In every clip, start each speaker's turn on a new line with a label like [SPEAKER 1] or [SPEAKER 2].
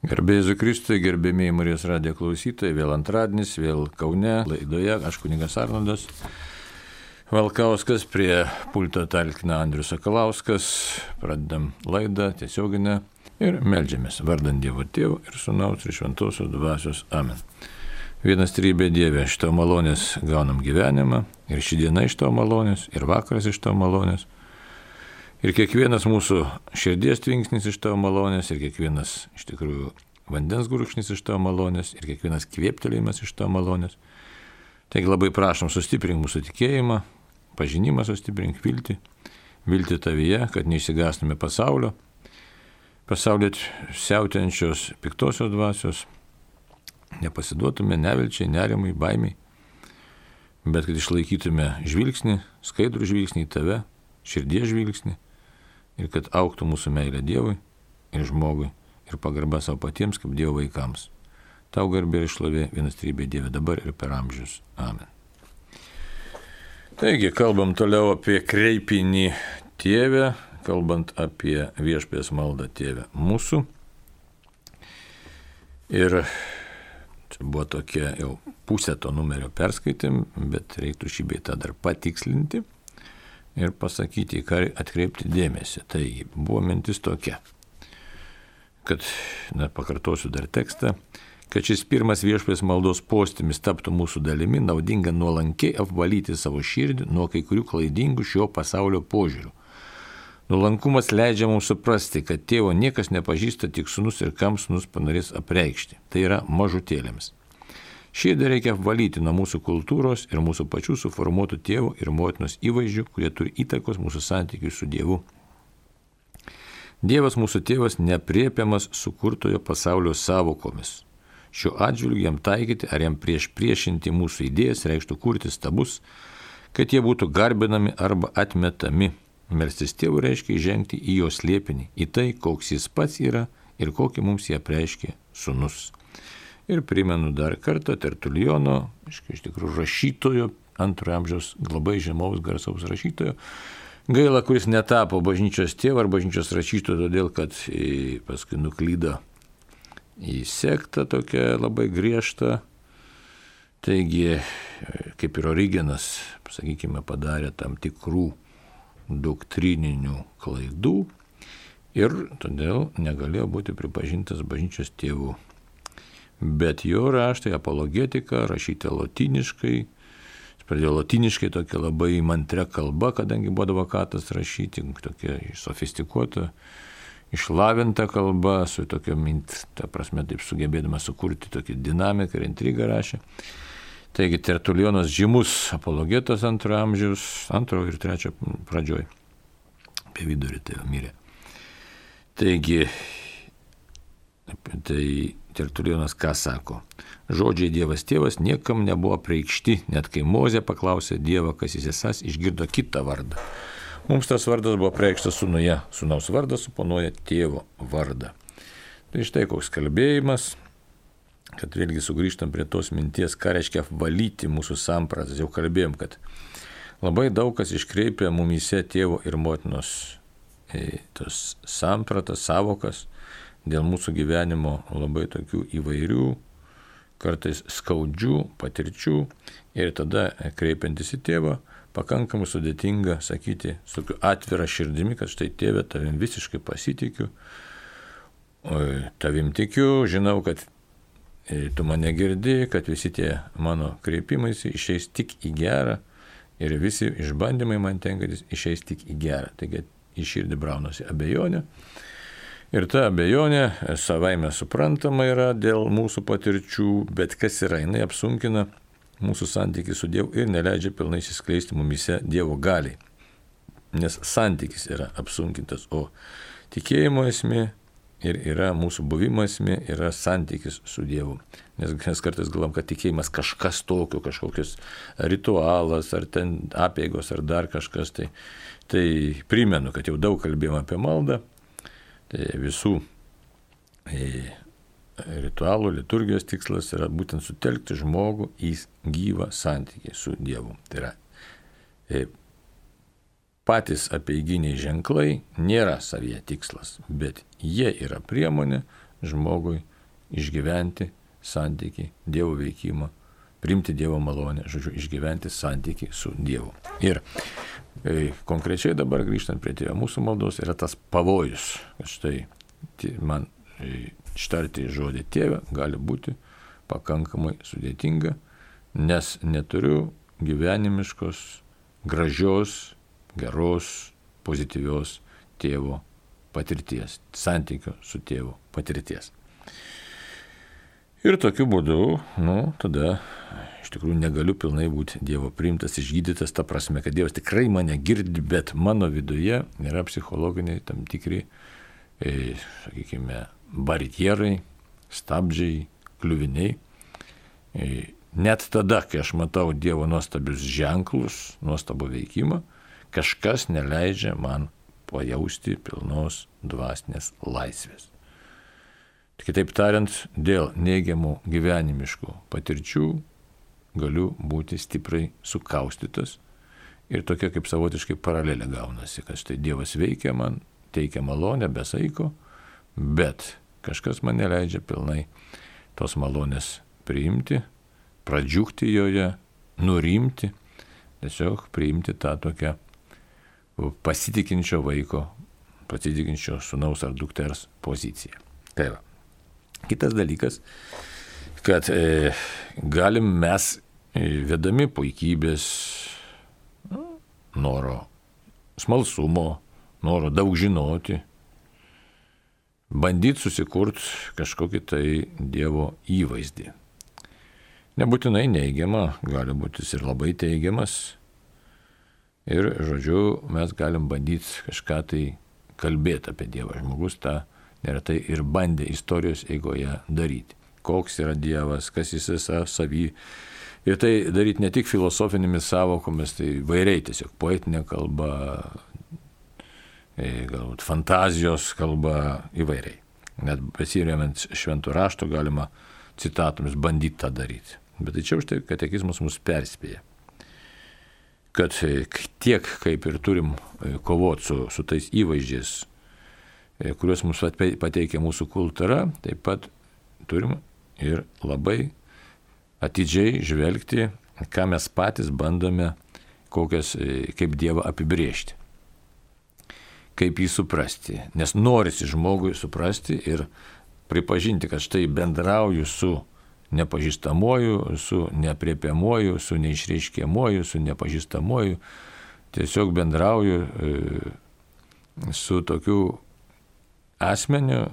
[SPEAKER 1] Gerbėjai Kristui, gerbėmiai Marijos radijo klausytojai, vėl antradienis, vėl Kaune, laidoje, aš kunigas Arnoldas Valkauskas, prie pulto talkina Andrius Sakalauskas, pradedam laidą tiesioginę ir melžiamės vardant Dievo Tėvų ir Sūnaus ir Šventosios Dvasios Amen. Vienas trybė Dieve, iš to malonės gaunam gyvenimą ir ši diena iš to malonės ir vakaras iš to malonės. Ir kiekvienas mūsų širdies tvinksnis iš tavo malonės, ir kiekvienas iš tikrųjų vandens gurkšnis iš tavo malonės, ir kiekvienas kvieptelėjimas iš tavo malonės. Taigi labai prašom sustiprink mūsų tikėjimą, pažinimą sustiprink viltį, viltį tavyje, kad neišsigastume pasaulio, pasaulio siautėjančios piktosios dvasios, nepasiduotume nevilčiai, nerimui, baimiai, bet kad išlaikytume žvilgsnį, skaidrų žvilgsnį į tave, širdies žvilgsnį ir kad auktų mūsų meilė Dievui ir žmogui ir pagarba savo patiems kaip Dievo vaikams. Tau garbė ir šlovė vienas trybė Dieve dabar ir per amžius. Amen. Taigi, kalbam toliau apie kreipinį tėvę, kalbant apie viešpės maldą tėvę mūsų. Ir čia buvo tokia jau pusė to numerio perskaitėm, bet reiktų šį beitą dar patikslinti ir pasakyti, ką atkreipti dėmesį. Tai buvo mintis tokia, kad, na, pakartosiu dar tekstą, kad šis pirmas viešpės maldos postimis taptų mūsų dalimi, naudinga nuolankiai apvalyti savo širdį nuo kai kurių klaidingų šio pasaulio požiūrių. Nuolankumas leidžia mums suprasti, kad tėvo niekas nepažįsta tik sunus ir kam sunus panorės apreikšti. Tai yra mažutėlėms. Širdį reikia valyti nuo mūsų kultūros ir mūsų pačių suformuotų tėvų ir motinos įvaizdžių, kurie turi įtakos mūsų santykiui su Dievu. Dievas mūsų tėvas nepriepiamas sukurtojo pasaulio savokomis. Šiuo atžvilgiu jam taikyti ar jam prieš priešinti mūsų idėjas reikštų kurti stabus, kad jie būtų garbinami arba atmetami. Melstis tėvų reiškia įžengti į jo slėpinį, į tai, koks jis pats yra ir kokį mums jie reiškia sunus. Ir primenu dar kartą Tertulijono, iš tikrųjų rašytojo, antrojo amžiaus labai žemaus garsaus rašytojo. Gaila, kuris netapo bažnyčios tėvą ar bažnyčios rašytojo, todėl kad paskui nuklydo į sektą tokią labai griežtą. Taigi, kaip ir Origenas, sakykime, padarė tam tikrų doktrininių klaidų ir todėl negalėjo būti pripažintas bažnyčios tėvų bet jo raštai, apologetika, rašyti latiniškai. Jis pradėjo latiniškai tokia labai mantre kalba, kadangi buvo advokatas rašyti, tokia sofistikuota, išlavinta kalba, su tokia mint, ta prasme, taip sugebėdama sukurti tokį dinamiką ir intrigą rašė. Taigi Tertulionas žymus apologetas antro amžiaus, antro ir trečio pradžioj, apie vidurį tai mirė. Taigi, tai Tertulionas ką sako? Žodžiai Dievas tėvas niekam nebuvo preikšti, net kai Mozė paklausė Dievą, kas jis esas, išgirdo kitą vardą. Mums tas vardas buvo preikštas sunuje, sunaus vardas suponuoja tėvo vardą. Tai štai koks kalbėjimas, kad vėlgi sugrįžtam prie tos minties, ką reiškia valyti mūsų sampratas. Jau kalbėjom, kad labai daug kas iškreipia mumise tėvo ir motinos e, tos sampratas, savokas dėl mūsų gyvenimo labai tokių įvairių, kartais skaudžių patirčių ir tada kreipiantis į tėvą, pakankamai sudėtinga sakyti su tokiu atvira širdimi, kad štai tėvė tavim visiškai pasitikiu, tavim tikiu, žinau, kad e, tu mane girdi, kad visi tie mano kreipimais išeis tik į gerą ir visi išbandymai man tenkantis išeis tik į gerą. Taigi į širdį braunosi abejonė Ir ta abejonė savaime suprantama yra dėl mūsų patirčių, bet kas yra, jinai apsunkina mūsų santykį su Dievu ir neleidžia pilnai įsiskleisti mumise Dievo galiai. Nes santykis yra apsunkintas, o tikėjimo esmė ir yra mūsų buvimo esmė, yra santykis su Dievu. Nes mes kartais galvom, kad tikėjimas kažkas tokio, kažkokios ritualas, ar ten apėgos, ar dar kažkas. Tai, tai primenu, kad jau daug kalbėjome apie maldą visų e, ritualų, liturgijos tikslas yra būtent sutelkti žmogų į gyvą santykį su Dievu. Tai yra e, patys apieiginiai ženklai nėra savyje tikslas, bet jie yra priemonė žmogui išgyventi santyki, Dievo veikimą, priimti Dievo malonę, žodžiu, išgyventi santyki su Dievu. Ir konkrečiai dabar grįžtant prie tėvio mūsų maldos yra tas pavojus, štai man ištarti žodį tėvę gali būti pakankamai sudėtinga, nes neturiu gyvenimiškos, gražios, geros, pozityvios tėvo patirties, santykių su tėvu patirties. Ir tokiu būdu, nu, tada iš tikrųjų negaliu pilnai būti Dievo priimtas, išgydytas, ta prasme, kad Dievas tikrai mane girdi, bet mano viduje yra psichologiniai tam tikri, e, sakykime, barjerai, stabdžiai, kliuviniai. E, net tada, kai aš matau Dievo nuostabius ženklus, nuostabų veikimą, kažkas neleidžia man pajausti pilnos dvasinės laisvės. Kitaip tariant, dėl neigiamų gyvenimiškų patirčių galiu būti stipriai sukaustytas ir tokia kaip savotiškai paralelė gaunasi, kad štai Dievas veikia man, teikia malonę besaiko, bet kažkas man neleidžia pilnai tos malonės priimti, pradžiūkti joje, nurimti, tiesiog priimti tą tokią pasitikinčio vaiko, pasitikinčio sunaus ar dukters poziciją. Tai va. Kitas dalykas, kad e, galim mes e, vedami puikybės, noro smalsumo, noro daug žinoti, bandyti susikurti kažkokį tai Dievo įvaizdį. Nebūtinai neigiama, gali būti ir labai teigiamas. Ir, žodžiu, mes galim bandyti kažką tai kalbėti apie Dievą. Žmogus tą neretai ir bandė istorijos eigoje daryti. Koks yra Dievas, kas jis yra savy. Ir tai daryti ne tik filosofinėmis savokomis, tai vairiai tiesiog poetinė kalba, galbūt fantazijos kalba įvairiai. Net besiremiant šventų rašto galima citatomis bandyti tą daryti. Bet tai čia už tai katekizmas mus perspėja kad e, tiek kaip ir turim e, kovoti su, su tais įvaizdžiais, E, kuriuos mums pateikia mūsų kultūra, taip pat turim ir labai atidžiai žvelgti, ką mes patys bandome, kokias, e, kaip Dievą apibriežti, kaip jį suprasti. Nes norisi žmogui suprasti ir pripažinti, kad štai bendrauju su nepažįstamuoju, su nepriepiamuoju, su neišreiškiamuoju, su nepažįstamuoju, tiesiog bendrauju e, su tokiu asmeniu,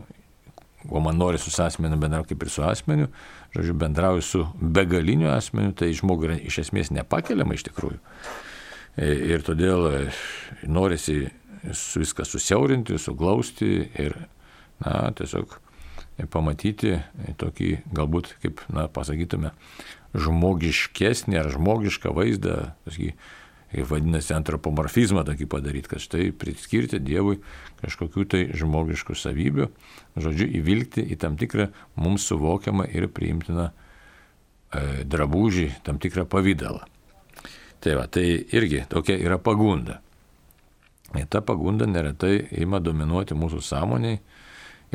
[SPEAKER 1] o man nori su asmeniu bendrauti kaip ir su asmeniu, žodžiu, bendrauju su begaliniu asmeniu, tai žmogui yra iš esmės nepakeliama iš tikrųjų. E, ir todėl e, norisi viską susiaurinti, suglausti ir, na, tiesiog pamatyti tokį, galbūt, kaip, na, pasakytume, žmogiškesnį ar žmogišką vaizdą, tasgi, vadinasi, antropomorfizmą tokį padaryti, kad štai priskirti Dievui kažkokių tai žmogiškų savybių, žodžiu, įvilgti į tam tikrą mums suvokiamą ir priimtiną e, drabužį, tam tikrą pavydalą. Tai va, tai irgi tokia yra pagunda. Ir ta pagunda neretai ima dominuoti mūsų sąmoniai.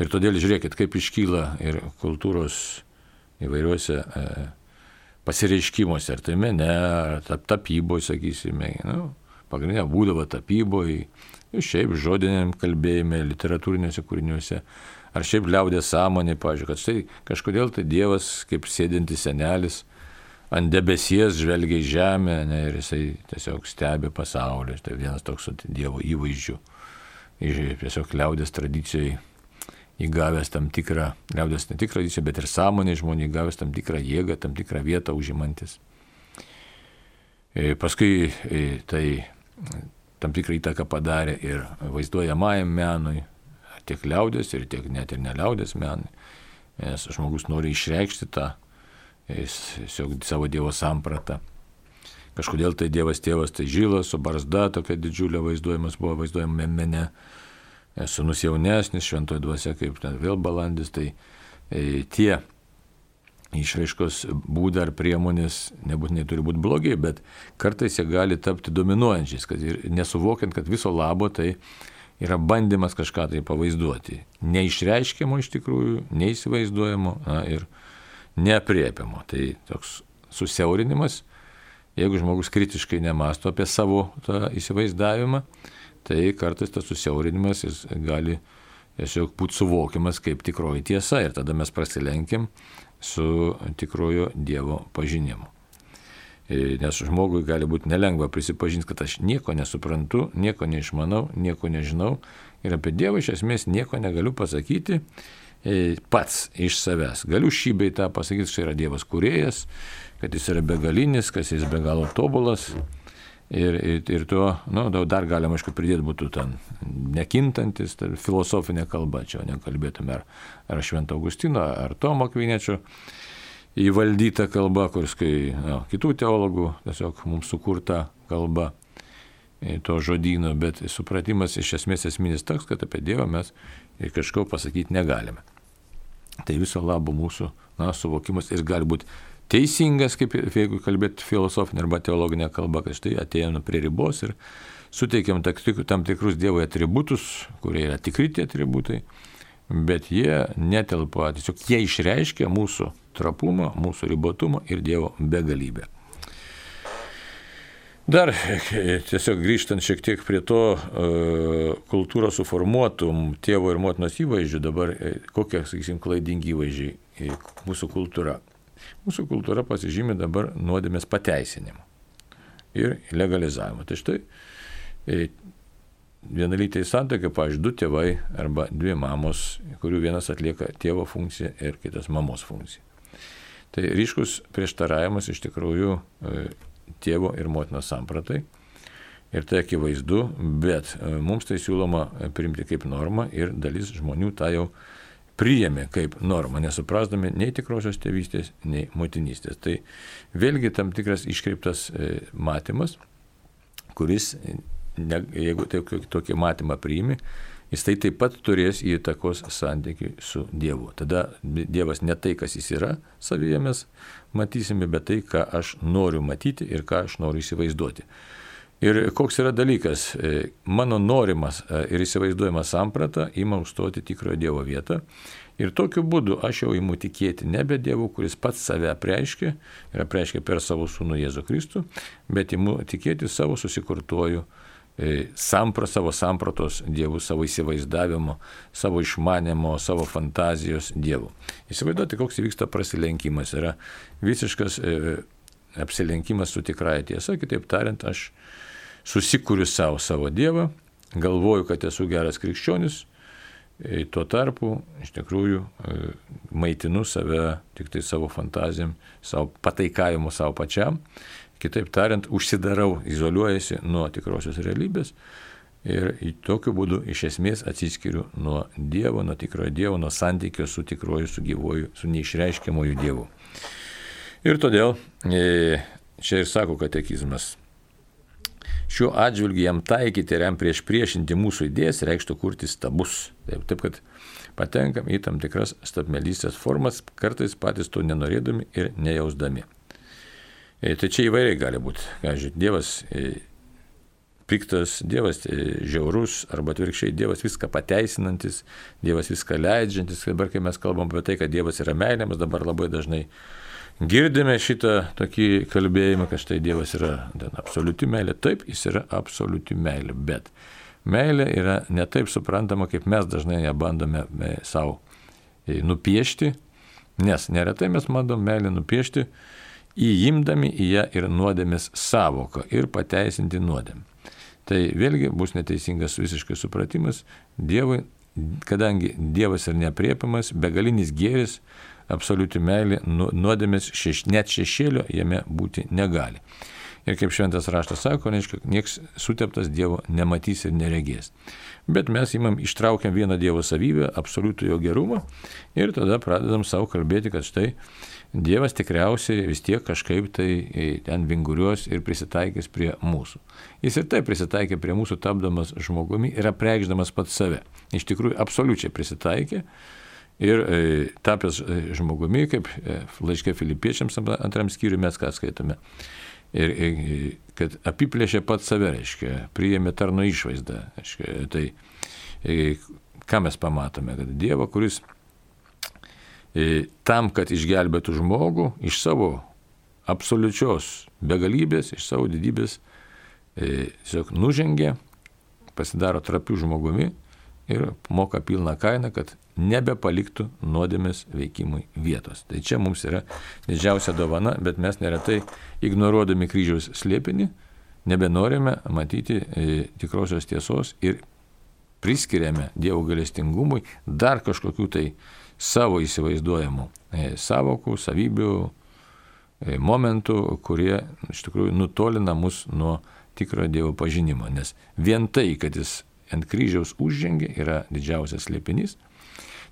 [SPEAKER 1] Ir todėl žiūrėkit, kaip iškyla ir kultūros įvairiuose e, pasireiškimuose, ar tai mene, ar tapyboje, sakysime. Nu, pagrindinė būdavo tapyboje, šiaip žodiniam kalbėjime, literatūrinėse kūriniuose, ar šiaip liaudės sąmonė, pažiūrėjau, kad štai kažkodėl tai Dievas, kaip sėdintis senelis, ant debesies žvelgia į žemę ne, ir jisai tiesiog stebi pasaulį. Tai vienas toks Dievo įvaizdžių. Ir tiesiog liaudės tradicijai įgavęs tam tikrą, liaudės ne tik tradiciją, bet ir sąmonė žmonių įgavęs tam tikrą jėgą, tam tikrą vietą užimantis. E, paskui e, tai tam tikrą įtaką padarė ir vaizduojamajam menui, tiek liaudės ir tiek net ir neliaudės menui. Nes žmogus nori išreikšti tą savo Dievo sampratą. Kažkodėl tai Dievas tėvas tai žylas, su barzda tokia didžiulė vaizduojamas buvo vaizduojama mene. Sūnus jaunesnis, šventoji dvasia kaip ten vėl balandis, tai e, tie išraiškos būdai ar priemonės nebūtinai turi būti blogi, bet kartais jie gali tapti dominuojančiais, kad ir nesuvokiant, kad viso labo tai yra bandymas kažką tai pavaizduoti. Neišreiškiamo iš tikrųjų, neįsivaizduojamo na, ir neapriepiamo. Tai toks susiaurinimas, jeigu žmogus kritiškai nemasto apie savo tą įsivaizdavimą, tai kartais tas susiaurinimas jis gali tiesiog būti suvokiamas kaip tikroji tiesa ir tada mes prasilenkim su tikrojo Dievo pažinimu. E, nes žmogui gali būti nelengva prisipažinti, kad aš nieko nesuprantu, nieko neišmanau, nieko nežinau ir apie Dievą iš esmės nieko negaliu pasakyti e, pats iš savęs. Galiu šį bei tą pasakyti, kad yra Dievas kuriejas, kad jis yra begalinis, kad jis be galo tobulas. Ir, ir, ir tuo, nu, dar galima, aišku, pridėti būtų ten nekintantis, tai filosofinė kalba, čia nekalbėtume ar, ar Švento Augustino, ar Tomo Kviniečio įvaldyta kalba, kuris kai na, kitų teologų tiesiog mums sukurta kalba e, to žodino, bet supratimas iš esmės esminis toks, kad apie Dievą mes kažko pasakyti negalime. Tai viso labo mūsų na, suvokimas ir gali būti teisingas, kaip jeigu kalbėt filosofinė arba teologinė kalba, kad štai atėjome prie ribos ir suteikėm tam tikrus Dievo atributus, kurie yra tikri tie atributai, bet jie netelpa, tiesiog jie išreiškia mūsų trapumą, mūsų ribotumą ir Dievo begalybę. Dar tiesiog grįžtant šiek tiek prie to e, kultūros suformuotų tėvo ir motinos įvaizdžių, dabar e, kokie, sakysim, klaidingi įvaizdžiai e, mūsų kultūra. Mūsų kultūra pasižymė dabar nuodėmės pateisinimu ir legalizavimu. Tai štai vienalytėje santokai, pavyzdžiui, du tėvai arba dvi mamos, kurių vienas atlieka tėvo funkciją ir kitas mamos funkciją. Tai ryškus prieštaravimas iš tikrųjų e, tėvo ir motinos sampratai. Ir tai akivaizdu, bet e, mums tai siūloma priimti kaip normą ir dalis žmonių tą jau priėmė kaip normą, nesuprasdami nei tikrosios tėvystės, nei motinystės. Tai vėlgi tam tikras iškreiptas e, matymas, kuris, ne, jeigu taip, tokį matymą priimi, jis tai taip pat turės įtakos santykiui su Dievu. Tada Dievas ne tai, kas jis yra, savyje mes matysime, bet tai, ką aš noriu matyti ir ką aš noriu įsivaizduoti. Ir koks yra dalykas, e, mano norimas e, ir įsivaizduojamas samprata ima užstoti tikrojo Dievo vietą. Ir tokiu būdu aš jau imu tikėti nebe Dievu, kuris pats save apreiškia ir apreiškia per savo sūnų Jėzų Kristų, bet imu tikėti savo susikurtuoju E, sampra, savo sampratos dievų, savo įsivaizdavimo, savo išmanimo, savo fantazijos dievų. Įsivaizduoti, koks įvyksta prasilenkimas. Yra visiškas e, apsilenkimas su tikrąja tiesa, kitaip tariant, aš susikuriu savo savo dievą, galvoju, kad esu geras krikščionis, e, tuo tarpu iš tikrųjų e, maitinu save tik tai savo fantazijom, savo pataikavimu savo pačiam Kitaip tariant, užsidarau, izoliuojasi nuo tikrosios realybės ir tokiu būdu iš esmės atsiskiriu nuo Dievo, nuo tikrojo Dievo, nuo santykio su tikroju, su gyvoju, su neišreiškiamoju Dievu. Ir todėl e, čia ir sako katekizmas. Šiuo atžvilgiu jam taikyti ir jam prieš priešinti mūsų idėjas reikštų kurti stabus. Taip, taip kad patenkam į tam tikras stabmelystės formas, kartais patys to nenorėdami ir nejausdami. E, tai čia įvairiai gali būti. Žiūrėk, Dievas e, piktas, Dievas e, žiaurus, arba atvirkščiai Dievas viską pateisinantis, Dievas viską leidžiantis. Dabar, kai mes kalbam apie tai, kad Dievas yra meilė, mes dabar labai dažnai girdime šitą tokį kalbėjimą, kad štai Dievas yra ten absoliuti meilė. Taip, jis yra absoliuti meilė, bet meilė yra ne taip suprantama, kaip mes dažnai ją bandome savo nupiešti, nes neretai mes bandom meilę nupiešti įimdami į ją ir nuodėmės savoką ir pateisinti nuodėmę. Tai vėlgi bus neteisingas visiškai supratimas Dievui, kadangi Dievas yra nepriepiamas, begalinis gėris, absoliuti meilė, nu, nuodėmės šeš, net šešėlio jame būti negali. Ir kaip šventas raštas sako, reiškia, nieks suteptas Dievo nematys ir neregės. Bet mes įmam, ištraukiam vieną Dievo savybę, absoliutų jo gerumą ir tada pradedam savo kalbėti, kad štai Dievas tikriausiai vis tiek kažkaip tai e, ten vinguriuos ir prisitaikys prie mūsų. Jis ir taip prisitaikė prie mūsų, tapdamas žmogumi ir apreikšdamas pats save. Iš tikrųjų, absoliučiai prisitaikė ir e, tapęs e, žmogumi, kaip e, laiškė filipiečiams antram skyriui mes ką skaitome. ir, ir kad apiplėšė pat save, reiškia, priėmė tarno išvaizdą. Reiškia, tai ką mes pamatome, kad Dievą, kuris tam, kad išgelbėtų žmogų iš savo absoliučios begalybės, iš savo didybės, tiesiog nužengė, pasidaro trapių žmogumi ir moka pilną kainą, kad nebepaliktų nuodėmės veikimui vietos. Tai čia mums yra didžiausia dovana, bet mes neretai ignoruodami kryžiaus slėpinį nebenorime matyti e, tikrosios tiesos ir priskiriame Dievo galestingumui dar kažkokių tai savo įsivaizduojamų e, savokų, savybių, e, momentų, kurie iš tikrųjų nutolina mus nuo tikro Dievo pažinimo. Nes vien tai, kad jis ant kryžiaus užžengė, yra didžiausias slėpinys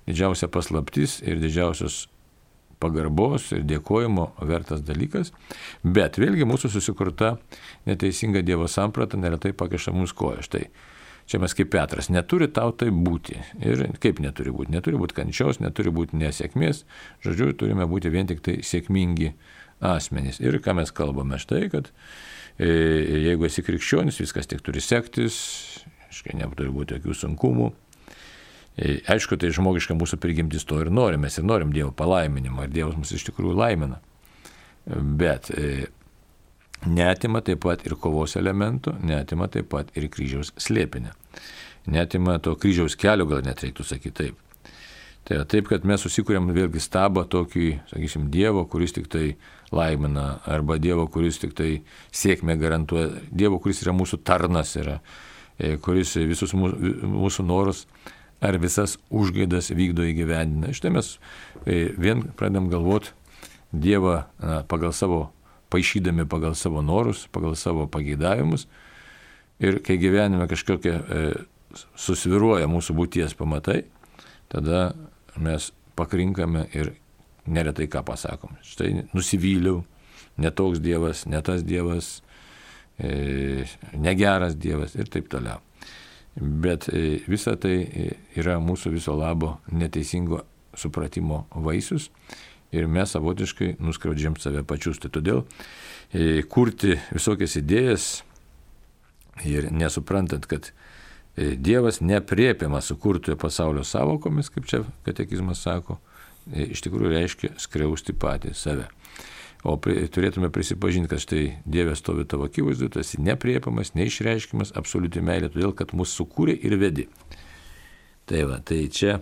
[SPEAKER 1] didžiausia paslaptis ir didžiausios pagarbos ir dėkojimo vertas dalykas, bet vėlgi mūsų susikurta neteisinga Dievo samprata neretai pakeša mums koją. Štai čia mes kaip Petras, neturi tau tai būti. Ir kaip neturi būti? Neturi būti kančios, neturi būti nesėkmės, žodžiu, turime būti vien tik tai sėkmingi asmenys. Ir ką mes kalbame štai, kad e, jeigu esi krikščionis, viskas tik turi sektis, aiškiai, neturi būti jokių sunkumų, aišku, tai žmogiška mūsų prigimtis to ir norim, mes ir norim Dievo palaiminimo, ir Dievas mus iš tikrųjų laimina. Bet e, netima taip pat ir kovos elementų, netima taip pat ir kryžiaus slėpinę. Netima to kryžiaus kelio, gal net reiktų sakyti taip. Tai yra taip, kad mes susikūrėm vėlgi stabą tokį, sakysim, Dievo, kuris tik tai laimina, arba Dievo, kuris tik tai sėkmę garantuoja, Dievo, kuris yra mūsų tarnas, yra, e, kuris visus mūsų, mūsų norus ar visas užgaidas vykdo įgyvendina. Štai mes e, vien pradedam galvoti Dievą pagal savo, paaišydami pagal savo norus, pagal savo pageidavimus. Ir kai gyvenime kažkokie e, susviruoja mūsų būties pamatai, tada mes pakrinkame ir neretai ką pasakom. Štai nusivyliau, netoks Dievas, ne tas Dievas, e, negeras Dievas ir taip toliau. Bet e, visa tai e, yra mūsų viso labo neteisingo supratimo vaisius ir mes savotiškai nuskriaudžiam save pačius. Tai todėl e, kurti visokias idėjas ir nesuprantant, kad Dievas nepriepiamas sukurtojo pasaulio savokomis, kaip čia katekizmas sako, iš tikrųjų reiškia skriausti patį save. O turėtume prisipažinti, kad štai Dievas stovi tavo akivaizdu, tu esi nepriepamas, neišreiškimas, absoliuti meilė, todėl kad mūsų sukūrė ir vedi. Tai va, tai čia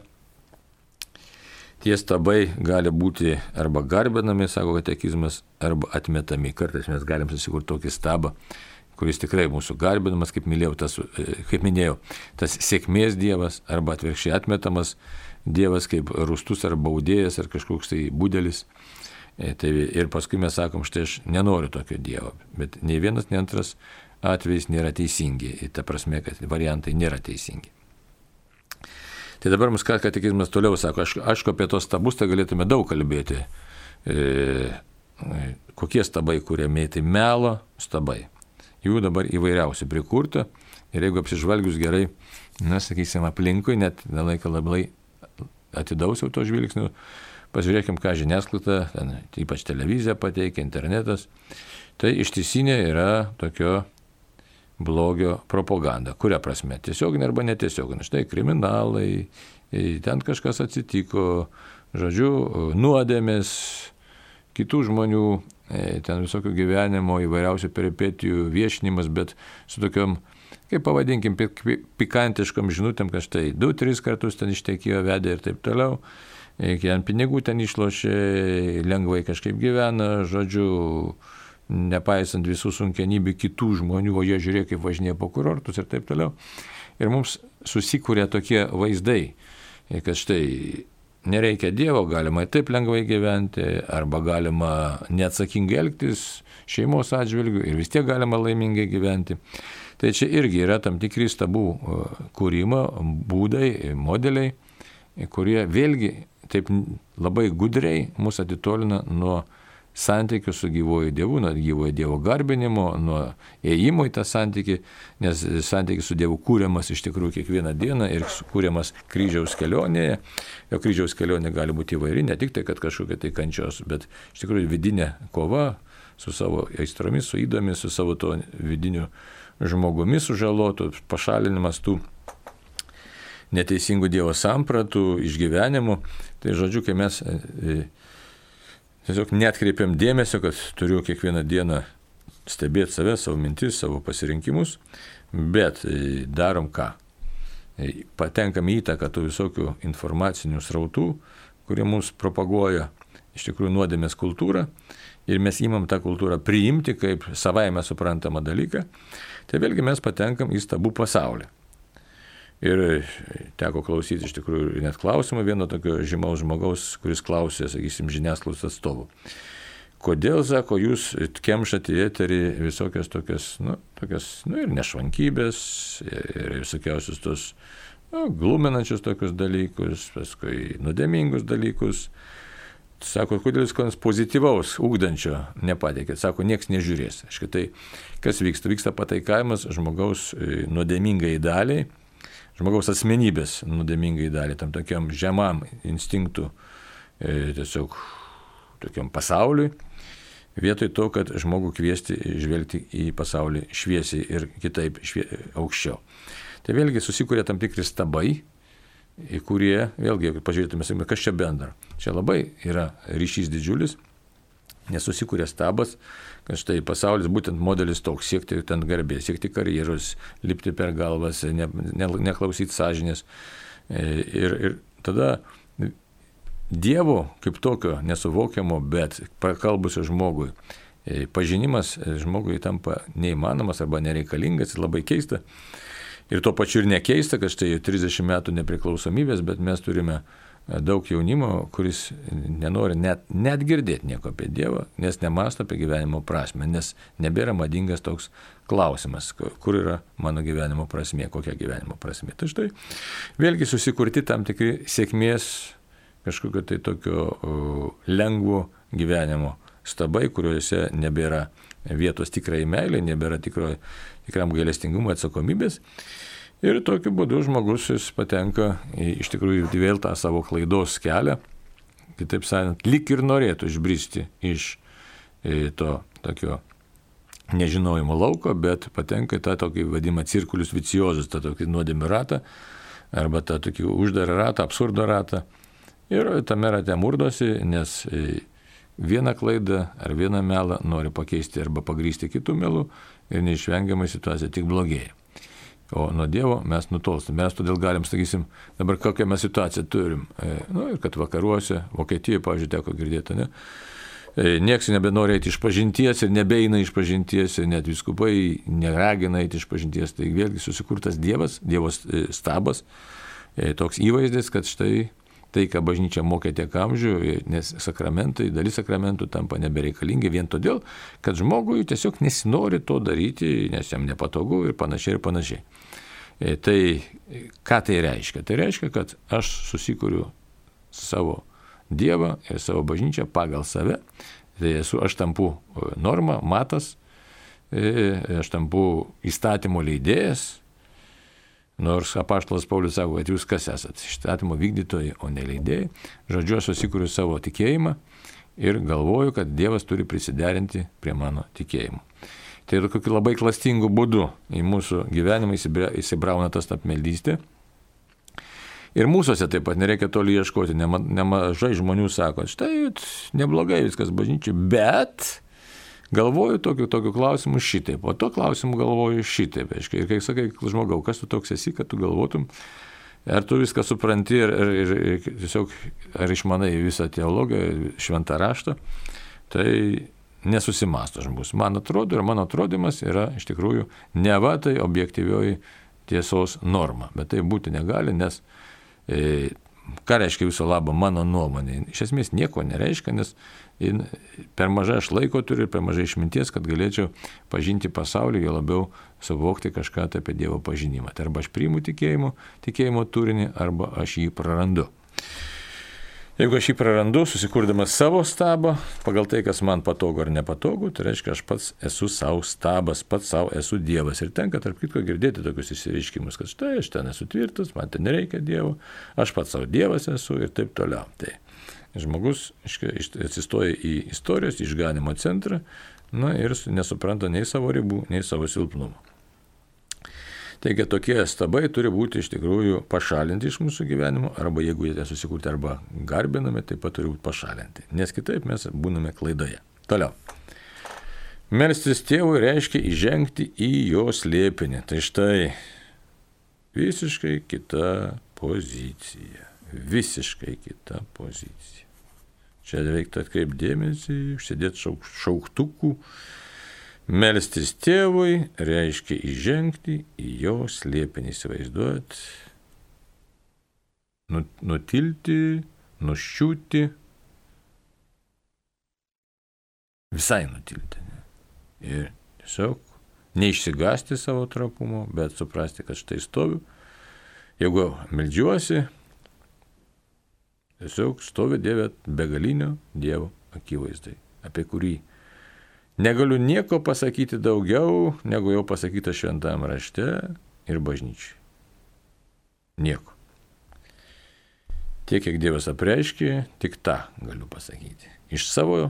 [SPEAKER 1] tie stabai gali būti arba garbinami, sako katekizmas, arba atmetami. Kartais mes galim susikurti tokį stabą, kuris tikrai mūsų garbinamas, kaip, minėjau, tas, e, kaip minėjau, tas sėkmės Dievas, arba atvirkščiai atmetamas Dievas kaip rustus ar baudėjas ar kažkoks tai būdelis. E, tai ir paskui mes sakom, štai aš nenoriu tokio Dievo, bet nei vienas, nei antras atvejais nėra teisingi, ta prasme, kad variantai nėra teisingi. Tai dabar mums ką katekizmas toliau sako, aš, aišku, apie tos stabus tai galėtume daug kalbėti. E, e, kokie stabai kuriami, tai melo stabai. Jų dabar įvairiausių prikurta ir jeigu apsižvalgius gerai, na, sakysim, aplinkui, net nelaiką labai atidausiau to žvilgsniu, Pažiūrėkim, ką žiniasklaida, ten, ypač televizija pateikia, internetas. Tai ištisinė yra tokio blogio propaganda. Kuria prasme? Tiesioginė arba netiesioginė. Štai kriminalai, ten kažkas atsitiko, žodžiu, nuodėmės, kitų žmonių, ten visokių gyvenimo įvairiausių peripetijų viešinimas, bet su tokiam, kaip pavadinkim, pikantiškom žinutėm, kad štai du, tris kartus ten ištekėjo vedė ir taip toliau ant pinigų ten išlošė, lengvai kažkaip gyvena, žodžiu, nepaisant visų sunkianybių kitų žmonių, o jie žiūrėjo, kaip važinėja po kurortus ir taip toliau. Ir mums susikūrė tokie vaizdai, kad štai nereikia Dievo, galima taip lengvai gyventi, arba galima neatsakingai elgtis šeimos atžvilgių ir vis tiek galima laimingai gyventi. Tai čia irgi yra tam tikri stabų e, kūrimo būdai, modeliai, kurie vėlgi taip labai gudriai mus atitolina nuo santykių su gyvoju Dievu, nuo gyvojo Dievo garbinimo, nuo ėjimo į tą santykį, nes santykis su Dievu kūriamas iš tikrųjų kiekvieną dieną ir kūriamas kryžiaus kelionėje. Jo kryžiaus kelionė gali būti įvairi, ne tik tai, kad kažkokia tai kančios, bet iš tikrųjų vidinė kova su savo aistromis, su įdomis, su savo to vidiniu žmogumi sužalotų, pašalinimas tų neteisingų Dievo sampratų, išgyvenimų. Tai žodžiu, kai mes e, e, tiesiog netkreipiam dėmesio, kad turiu kiekvieną dieną stebėti save, savo mintis, savo pasirinkimus, bet e, darom ką? Patenkam į įtaką tų visokių informacinių srautų, kurie mums propaguoja iš tikrųjų nuodėmės kultūrą ir mes įmam tą kultūrą priimti kaip savaime suprantamą dalyką, tai vėlgi mes patenkam į stabų pasaulį. Ir teko klausyti iš tikrųjų net klausimą vieno tokio žymaus žmogaus, kuris klausė, sakysim, žiniasklaidos atstovų. Kodėl, sako, jūs kemšate į eterį visokias tokias, nu, tokias, nu, ir nešvankybės, ir visokiausius tos, nu, gluminančius tokius dalykus, paskui nuodėmingus dalykus. Sako, kodėl jūs ko nors pozityvaus, ūkdančio nepateikėt. Sako, nieks nežiūrės. Aišku, tai kas vyksta? Vyksta pataikavimas žmogaus e, nuodėmingai daliai žmogaus asmenybės nuodėmingai dalį, tam tokiam žemam instinktų e, tiesiog tokiam pasauliui, vietoj to, kad žmogų kviesti žvelgti į pasaulį šviesiai ir kitaip švie, aukščiau. Tai vėlgi susikuria tam tikri stabai, į kurie, vėlgi, pažiūrėtume, kas čia bendra. Čia labai yra ryšys didžiulis, nes susikuria stabas, kad štai pasaulis būtent modelis toks, siekti ten garbės, siekti karjeros, lipti per galvas, ne, ne, neklausyti sąžinės. E, ir, ir tada Dievo kaip tokio nesuvokiamo, bet prakalbusio žmogui, e, pažinimas žmogui tampa neįmanomas arba nereikalingas, labai keista. Ir tuo pačiu ir nekeista, kad štai 30 metų nepriklausomybės, bet mes turime daug jaunimo, kuris nenori net, net girdėti nieko apie Dievą, nes nemasto apie gyvenimo prasme, nes nebėra madingas toks klausimas, kur yra mano gyvenimo prasmė, kokia gyvenimo prasmė. Tai štai vėlgi susikurti tam tikri sėkmės kažkokio tai tokio lengvo gyvenimo stabai, kuriuose nebėra vietos tikrai meilė, nebėra tikro, tikram gailestingumui atsakomybės. Ir tokiu būdu žmogus jis patenka į, iš tikrųjų vėl tą savo klaidos kelią, kitaip sakant, lik ir norėtų išbristi iš e, to tokio nežinojimo lauko, bet patenka į tą tokį vadimą cirkulius viciozus, tą tokį nuodėmį ratą, arba tą tokį uždarą ratą, absurdo ratą. Ir tame rate murdosi, nes e, vieną klaidą ar vieną melą nori pakeisti arba pagrysti kitų melų ir neišvengiamai situacija tik blogėja. O nuo Dievo mes nutolstam. Mes todėl galim, sakysim, dabar kokią mes situaciją turim. E, nu, ir kad vakaruose, Vokietijoje, pavyzdžiui, teko girdėti, ne? E, Niekas nebenori eiti iš pažinties ir nebeina iš pažinties, ir net viskupai neragina eiti iš pažinties. Tai vėlgi susikurtas Dievas, Dievo e, stabas, toks įvaizdis, kad štai tai, ką bažnyčia mokė tiek amžių, nes sakramentai, dalis sakramentų tampa nebereikalingi vien todėl, kad žmogui tiesiog nesinori to daryti, nes jam nepatogu ir panašiai ir panašiai. E, tai ką tai reiškia? Tai reiškia, kad aš susikuriu savo Dievą ir savo bažnyčią pagal save. Tai esu, aš tampu e, norma, matas, e, aš tampu įstatymo leidėjas, Nors apaštalas Paulius sako, kad jūs kas esate? Išstatymo vykdytojai, o ne leidėjai. Žodžiu, aš susikuriu savo tikėjimą ir galvoju, kad Dievas turi prisiderinti prie mano tikėjimo. Tai yra kokiu labai klastingu būdu į mūsų gyvenimą įsibrauna tas apmeldystė. Ir mūsųse taip pat nereikia toli ieškoti, nemažai žmonių sako, štai neblogai viskas bažnyčiai, bet Galvoju tokiu, tokiu klausimu šitaip, o to klausimu galvoju šitaip. Aiškiai. Ir kai sakai, žmogau, kas tu toks esi, kad tu galvotum, ar tu viską supranti ir, ir, ir, ir tiesiog ar išmanai visą teologiją, šventą raštą, tai nesusimasto žmogus. Man atrodo ir mano atrodimas yra iš tikrųjų ne va tai objektyvioji tiesos norma, bet tai būti negali, nes e, ką reiškia viso labo mano nuomonė? Iš esmės nieko nereiškia, nes per mažai aš laiko turiu ir per mažai išminties, kad galėčiau pažinti pasaulį, jo labiau suvokti kažką tai apie Dievo pažinimą. Tai arba aš priimu tikėjimo, tikėjimo turinį, arba aš jį prarandu. Jeigu aš jį prarandu, susikurdamas savo stabą, pagal tai, kas man patogu ar nepatogu, tai reiškia, aš pats esu savo stabas, pats savo esu Dievas. Ir tenka, tarp kitko, girdėti tokius įsireiškimus, kad štai aš ten esu tvirtas, man ten nereikia Dievo, aš pats savo Dievas esu ir taip toliau. Tai žmogus atsistoja į istorijos išganimo centrą na, ir nesupranta nei savo ribų, nei savo silpnumo. Taigi tokie stabai turi būti iš tikrųjų pašalinti iš mūsų gyvenimo, arba jeigu jie susikurti arba garbinami, taip pat turi būti pašalinti, nes kitaip mes būname klaidoje. Toliau. Melstis tėvui reiškia įžengti į jo slėpinį. Tai štai visiškai kita pozicija. Visiškai kita pozicija. Čia reiktų atkreipdėmėsi, užsidėti šauk, šauktukų. Melstis tėvui reiškia įžengti į jo slėpinį, įsivaizduot, nutilti, nuščiūti, visai nutilti. Ne? Ir tiesiog neišsigasti savo trapumo, bet suprasti, kad štai stoviu. Jeigu melžiuosi, tiesiog stovi Dieve begalinio Dievo akivaizdai, apie kurį negaliu nieko pasakyti daugiau, negu jau pasakyta šventame rašte ir bažnyčiai. Nieko. Tiek, kiek Dievas apreiškė, tik tą galiu pasakyti. Iš savo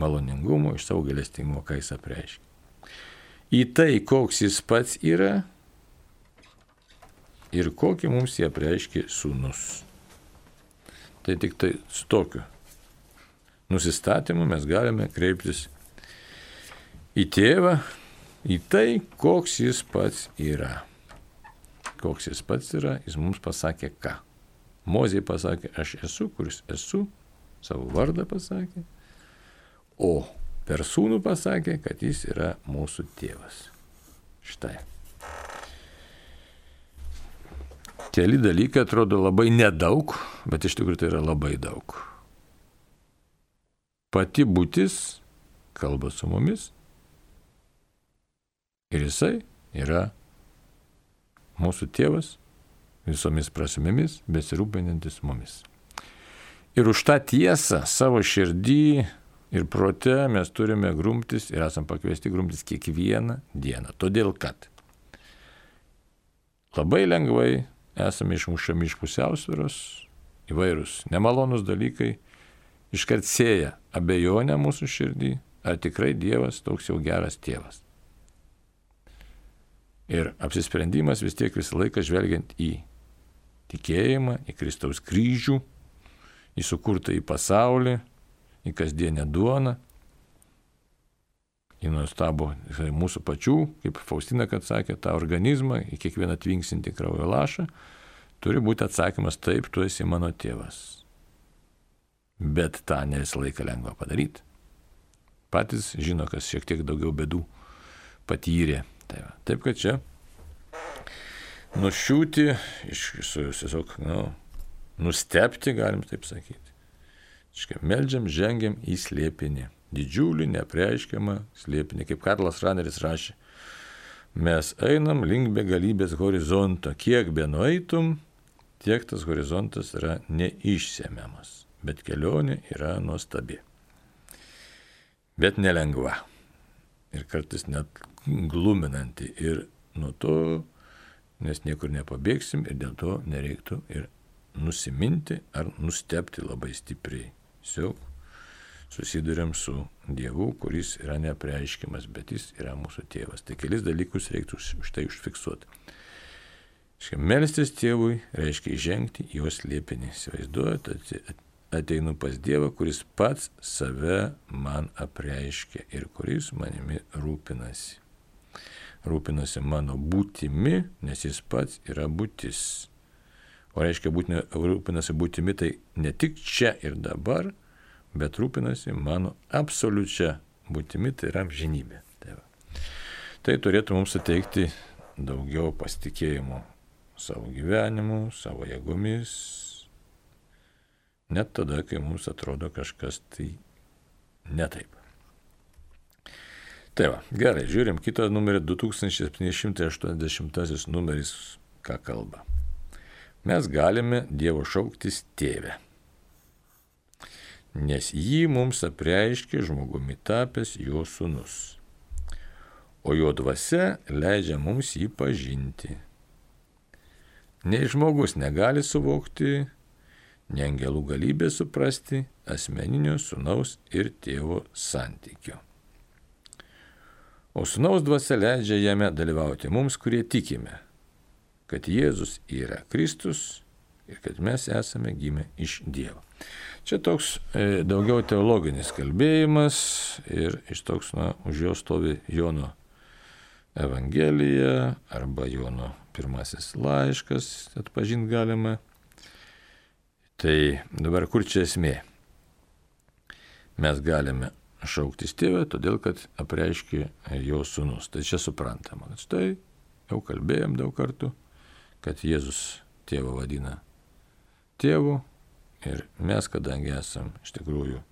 [SPEAKER 1] maloningumo, iš savo galestingumo, ką jis apreiškia į tai, koks jis pats yra ir kokį mums jie apreiškia sūnus. Tai tik tai su tokiu nusistatymu mes galime kreiptis į tėvą, į tai, koks jis pats yra. Koks jis pats yra, jis mums pasakė ką. Mozė pasakė, aš esu, kuris esu, savo vardą pasakė, o per sūnų pasakė, kad jis yra mūsų tėvas. Štai. Keli dalykai atrodo labai nedaug, bet iš tikrųjų tai yra labai daug. Pati būtis kalba su mumis ir jisai yra mūsų tėvas visomis prasmėmis, besirūpinantis mumis. Ir už tą tiesą savo širdį ir prote mes turime grumtis ir esam pakviesti grumtis kiekvieną dieną. Todėl kad labai lengvai esame išmušami iš pusiausvėros, įvairūs nemalonus dalykai, iškart sėja abejonę mūsų širdį, ar tikrai Dievas toks jau geras tėvas. Ir apsisprendimas vis tiek visą laiką žvelgiant į tikėjimą, į Kristaus kryžių, į sukurtą į pasaulį, į kasdienę duoną, į nuostabų mūsų pačių, kaip Faustina, kad sakė, tą organizmą, į kiekvieną tvinksinti kraujo lašą, turi būti atsakymas taip, tu esi mano tėvas. Bet tą ne visą laiką lengva padaryti. Patys žino, kas šiek tiek daugiau bėdų patyrė. Tai va. Taip kad čia nušiūti, iš, tiesiog, nu, nustepti, galim taip sakyti. Iškia, meldžiam, žengiam į slėpinį. Didžiulį, neapreiškiamą slėpinį, kaip Karlas Raneris rašė. Mes einam link begalybės horizonto. Kiek be nueitum, tiek tas horizontas yra neišsemiamas. Bet kelionė yra nuostabi. Bet nelengva. Ir kartais net gluminanti. Ir nuo to, nes niekur nepabėgsim ir dėl to nereiktų ir nusiminti ar nustepti labai stipriai. Tiesiog susidurėm su Dievu, kuris yra neapreiškimas, bet jis yra mūsų tėvas. Tai kelis dalykus reiktų už tai užfiksuoti. Melstis tėvui reiškia įžengti į jos liepinį. Įsivaizduojate, ateinu pas Dievą, kuris pats save man apreiškia ir kuris manimi rūpinasi. Rūpinasi mano būtimi, nes jis pats yra būtis. O reiškia, būtinė, rūpinasi būtimi tai ne tik čia ir dabar, bet rūpinasi mano absoliučia būtimi, tai yra amžinybė. Tai, va. tai turėtų mums suteikti daugiau pasitikėjimo savo gyvenimu, savo jėgomis, net tada, kai mums atrodo kažkas tai netaip. Tai va, gerai, žiūrim kitą numerį 2780 numeris, ką kalba mes galime Dievo šauktis tėvę. Nes jį mums apreiškė žmogumi tapęs jo sunus. O jo dvasia leidžia mums jį pažinti. Nei žmogus negali suvokti, ne angelų galybė suprasti asmeninio sunaus ir tėvo santykio. O sunaus dvasia leidžia jame dalyvauti mums, kurie tikime, kad Jėzus yra Kristus ir kad mes esame gimę iš Dievo. Čia toks e, daugiau teologinis kalbėjimas ir iš toks, na, už jo stovi Jono Evangelija arba Jono pirmasis laiškas, atpažint galima. Tai dabar kur čia esmė? Mes galime šauktis tėvę, todėl kad apreiškė jo sūnus. Tai čia suprantama. Štai jau kalbėjom daug kartų, kad Jėzus tėvą vadina tėvu, Ir mes, kadangi esam iš tikrųjų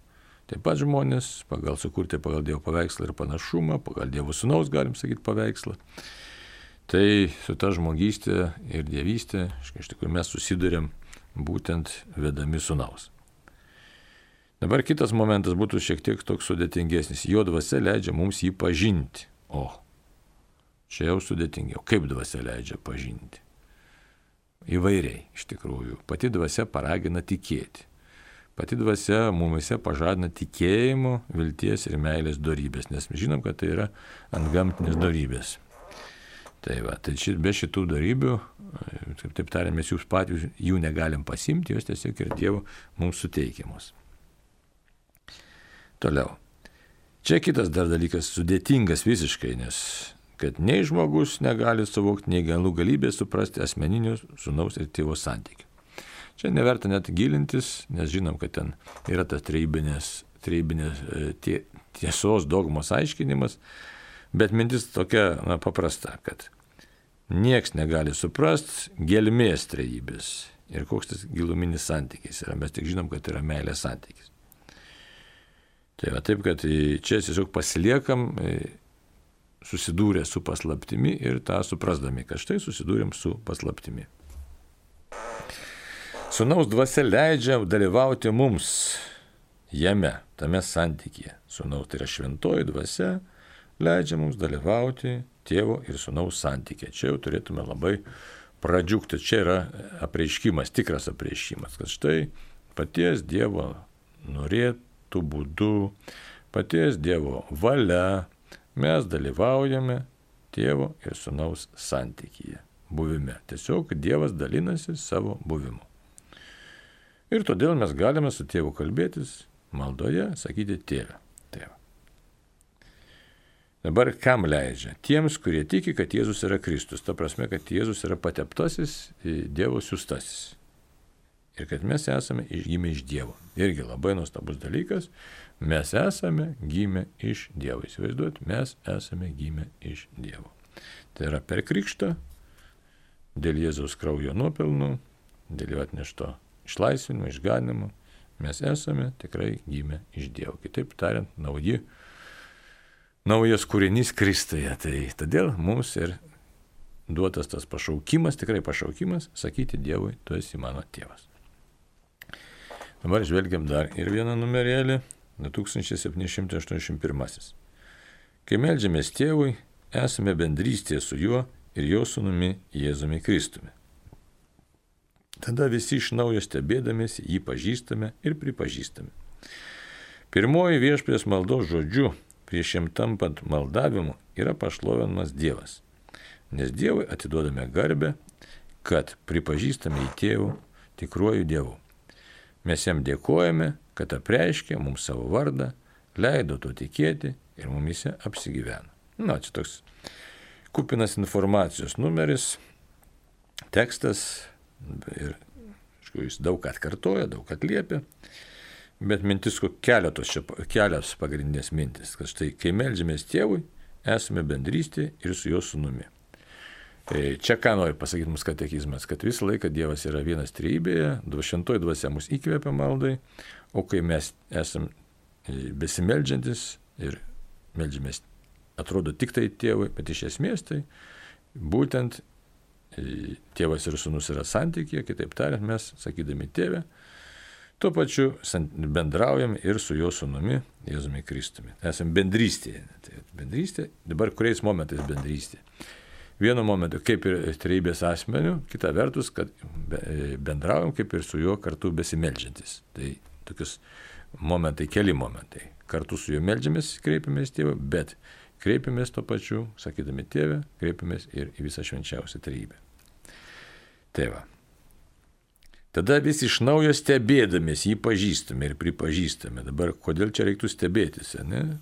[SPEAKER 1] taip pat žmonės, pagal sukurti pagal Dievo paveikslą ir panašumą, pagal Dievo sunaus, galim sakyti, paveikslą, tai su ta žmogystė ir dievystė, iš tikrųjų mes susidurėm būtent vedami sunaus. Dabar kitas momentas būtų šiek tiek toks sudėtingesnis. Jo dvasia leidžia mums jį pažinti. O, čia jau sudėtingiau. Kaip dvasia leidžia pažinti? Įvairiai iš tikrųjų. Pati dvasia paragina tikėti. Pati dvasia mumise pažadina tikėjimo, vilties ir meilės darybės, nes mes žinom, kad tai yra ant gamtinės darybės. Tai va, tai ši, be šitų darybių, taip, taip tariant, mes jūs patys jų negalim pasimti, jos tiesiog ir Dievo mums suteikiamos. Toliau. Čia kitas dar dalykas sudėtingas visiškai, nes kad nei žmogus negali suvokti, nei galų galybė suprasti asmeninių sunaus ir tėvo santykių. Čia neverta net gilintis, nes žinom, kad ten yra tas treibinės, treibinės e, tie, tiesos dogmos aiškinimas, bet mintis tokia na, paprasta, kad nieks negali suprasti gelmės treibės ir koks tas giluminis santykis yra. Mes tik žinom, kad yra meilės santykis. Tai va taip, kad čia tiesiog pasiliekam susidūrė su paslaptimi ir tą suprasdami, kad štai susidūrėm su paslaptimi. Sūnaus dvasia leidžia dalyvauti mums jame, tame santykėje. Sūnaus tai yra šventoji dvasia, leidžia mums dalyvauti tėvo ir sūnaus santykėje. Čia jau turėtume labai pradžiugti. Čia yra apreiškimas, tikras apreiškimas, kad štai paties Dievo norėtų būdu, paties Dievo valia mes dalyvaujame tėvo ir sunaus santykyje, buvime. Tiesiog Dievas dalinasi savo buvimu. Ir todėl mes galime su tėvu kalbėtis maldoje, sakyti tėvę. Tėvą. Dabar kam leidžia? Tiems, kurie tiki, kad Jėzus yra Kristus. Ta prasme, kad Jėzus yra pateptasis Dievo siūstasis. Ir kad mes esame gimę iš Dievo. Irgi labai nuostabus dalykas. Mes esame gimę iš Dievo. Įsivaizduot, mes esame gimę iš Dievo. Tai yra per krikštą, dėl Jėzaus kraujo nuopelnų, dėl jo atnešto išlaisvinimo, išganimo, mes esame tikrai gimę iš Dievo. Kitaip tariant, nauji, naujas kūrinys Kristuje. Tai todėl mums ir duotas tas pašaukimas, tikrai pašaukimas, sakyti Dievui, tu esi mano tėvas. Dabar žvelgiam dar ir vieną numerėlį. 2781. Kai melžiamės tėvui, esame bendrystėje su juo ir jo sunumi Jėzumi Kristumi. Tada visi iš naujo stebėdamėsi jį pažįstame ir pripažįstame. Pirmoji viešpės maldos žodžiu prieš jam tampant maldavimu yra pašlovinamas Dievas. Nes Dievui atiduodame garbę, kad pripažįstame į tėvų tikruoju Dievu. Mes jam dėkojame, kad apreiškė mums savo vardą, leido to tikėti ir mumise apsigyveno. Na, čia toks kupinas informacijos numeris, tekstas ir, aišku, jis daug atkartoja, daug atliepia, bet mintis, keletos, čia, kelios pagrindinės mintis, kad štai, kai melžiamės tėvui, esame bendrystė ir su jo sunumi. Tai čia ką nori pasakyti mums katekizmas, kad visą laiką Dievas yra vienas trybėje, šventoji dvasia mus įkvėpia maldai, o kai mes esam e, besimeldžiantis ir meldžiamės, atrodo tik tai tėvui, bet iš esmės tai būtent e, tėvas ir sunus yra santykė, kitaip tariant, mes, sakydami tėvę, tuo pačiu bendraujam ir su jo sunumi, Jėzumi Kristumi. Esame bendrystėje. Tai bendrystė, dabar kuriais momentais bendrystė? Vienu momentu kaip ir trejybės asmeniu, kita vertus, kad bendraujam kaip ir su juo kartu besimeldžiantis. Tai tokius momentai, keli momentai. Kartu su juo meldžiamės, kreipiamės tėvą, bet kreipiamės to pačiu, sakydami tėvę, kreipiamės ir į visą švenčiausią trejybę. Tėvą. Tada vis iš naujo stebėdamės jį pažįstame ir pripažįstame. Dabar kodėl čia reiktų stebėtis, ne?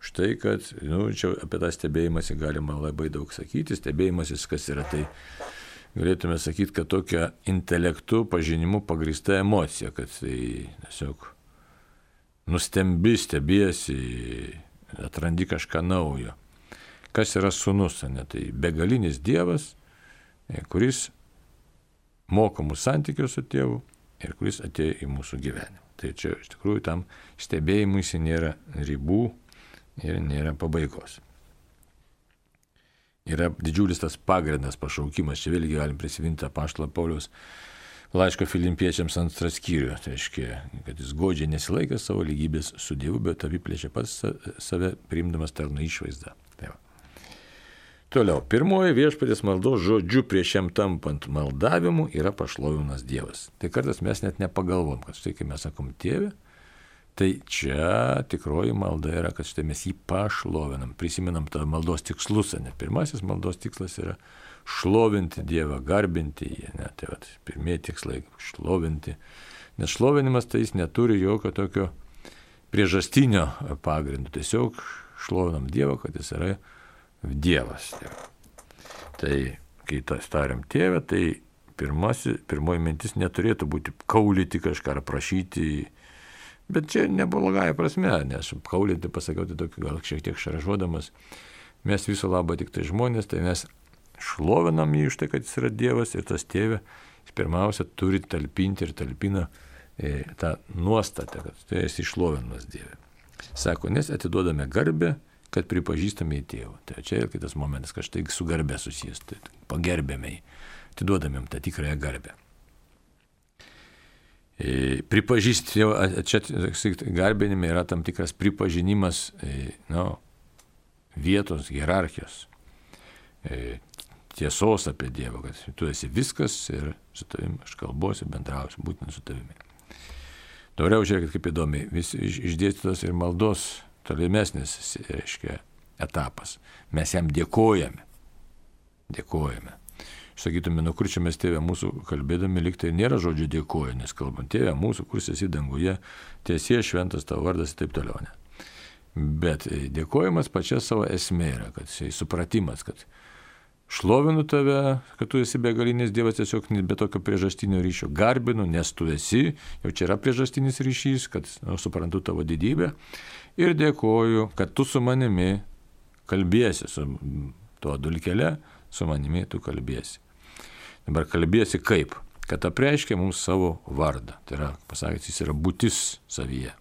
[SPEAKER 1] Štai, kad, nu, čia apie tą stebėjimąsi galima labai daug sakyti. Stebėjimasis, kas yra tai, galėtume sakyti, kad tokia intelektų pažinimu pagrįsta emocija, kad tai tiesiog nustembi, stebiesi, atrandi kažką naujo. Kas yra sunus, ne? Tai begalinis Dievas, kuris moko mūsų santykių su tėvu ir kuris atėjo į mūsų gyvenimą. Tai čia iš tikrųjų tam stebėjimui nėra ribų ir nėra pabaigos. Yra didžiulis tas pagrindas pašaukimas, čia vėlgi galim prisiminti apaštalą Paulius laiško filimpiečiams antras skyrių, tai reiškia, kad jis godžiai nesilaikė savo lygybės su Dievu, bet apiplėšė pats save priimdamas tarno išvaizdą. Tai va. Toliau, pirmoji viešpatės maldos žodžiu prieš jam tampant maldavimu yra pašlovimas Dievas. Tai kartais mes net nepagalvom, kad štai kai mes sakom tėvė, Tai čia tikroji malda yra, kad štai mes jį pašlovinam, prisimenam tą maldos tikslus, ne? Pirmasis maldos tikslas yra šlovinti Dievą, garbinti jį, ne? Tai vat, pirmieji tikslai - šlovinti. Nes šlovinimas tai jis neturi jokio tokio priežastinio pagrindo, tiesiog šlovinam Dievą, kad jis yra Dievas. Tai kai tas tariam tėvę, tai pirmasi, pirmoji mintis neturėtų būti kaulyti kažką ar prašyti Bet čia neblogąją prasme, nes kaulinti pasakiau, tai tokį gal šiek tiek šaržuodamas, mes viso labo tik tai žmonės, tai mes šlovinam jį už tai, kad jis yra Dievas ir tas tėvė, jis pirmiausia turi talpinti ir talpina e, tą nuostatą, kad tu esi išlovinamas Dieve. Sako, nes atiduodame garbę, kad pripažįstame į tėvą. Tai čia ir kitas momentas, kad štai su garbė susijęs, tai pagerbėme jį, atiduodamėm tą tikrąją garbę. E, pripažįsti, čia garbinime yra tam tikras pripažinimas nu, vietos hierarchijos, e, tiesos apie Dievą, kad tu esi viskas ir su tavimi aš kalbuosiu, bendrausiu, būtent su tavimi. Dabar žiūrėkit, kaip įdomi, vis išdėstytas ir maldos tolimesnis, reiškia, etapas. Mes jam dėkojame. Dėkojame sakytume, nu kur čia mes tėvė mūsų kalbėdami, liktai nėra žodžio dėkoju, nes kalbant tėvė mūsų, kuris esi danguje, tiesie šventas tavo vardas ir taip toliau. Ne. Bet e, dėkojimas pačia savo esmė yra, kad supratimas, kad šlovinu tave, kad tu esi begalinis Dievas tiesiog be tokio priežastinio ryšio, garbinu, nes tu esi, jau čia yra priežastinis ryšys, kad nu, suprantu tavo didybę ir dėkoju, kad tu su manimi kalbėsi, su tuo dulkelė, su manimi tu kalbėsi. Dabar kalbėsi kaip? Kad apreiškia mums savo vardą. Tai yra, pasakęs, jis yra būtis savyje.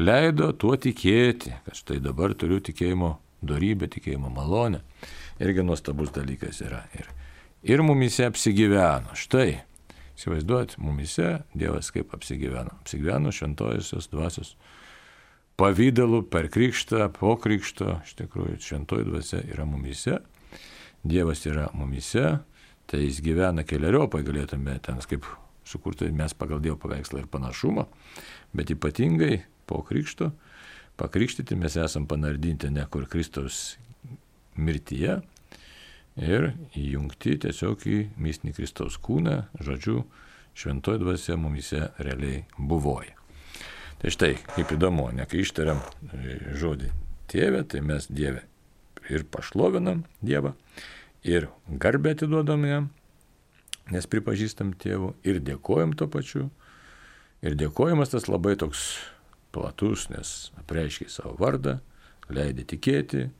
[SPEAKER 1] Leido tuo tikėti, kad štai dabar turiu tikėjimo darybę, tikėjimo malonę. Irgi nuostabus dalykas yra. Ir, ir mumise apsigyveno. Štai, įsivaizduot, mumise Dievas kaip apsigyveno. Apsigyveno šventojosios dvasios pavydalu per krikštą, po krikšto, iš tikrųjų, šventoji dvasia yra mumise. Dievas yra mumise, tai jis gyvena keliariopai, galėtume ten kaip sukurti mes pagal Dievo paveikslą ir panašumą, bet ypatingai po krikšto, pakrikštyti mes esam panardinti ne kur Kristaus mirtyje ir įjungti tiesiog į mistinį Kristaus kūną, žodžiu, šventoji dvasia mumise realiai buvoja. Tai štai, kaip įdomu, ne kai ištariam žodį tėvė, tai mes Dievę ir pašlovinam Dievą, ir garbę atiduodam jam, nes pripažįstam tėvų ir dėkojam to pačiu. Ir dėkojimas tas labai toks platus, nes apreiškiai savo vardą, leidai tikėti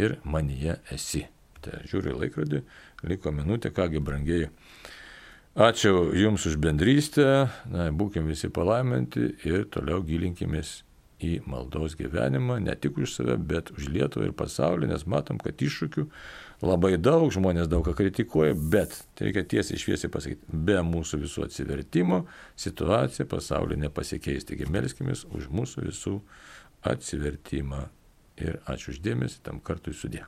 [SPEAKER 1] ir manyje esi. Tai žiūriu laikrodį, liko minutė, kągi brangiai. Ačiū Jums už bendrystę, na, būkim visi palaiminti ir toliau gilinkimės į maldos gyvenimą, ne tik už save, bet už Lietuvą ir pasaulį, nes matom, kad iššūkių labai daug, žmonės daug ką kritikuoja, bet tai reikia tiesiai šviesiai pasakyti, be mūsų visų atsivertimo situacija pasaulyje nepasikeis. Taigi melskimės už mūsų visų atsivertimą. Ir ačiū uždėmesi, tam kartui sudė.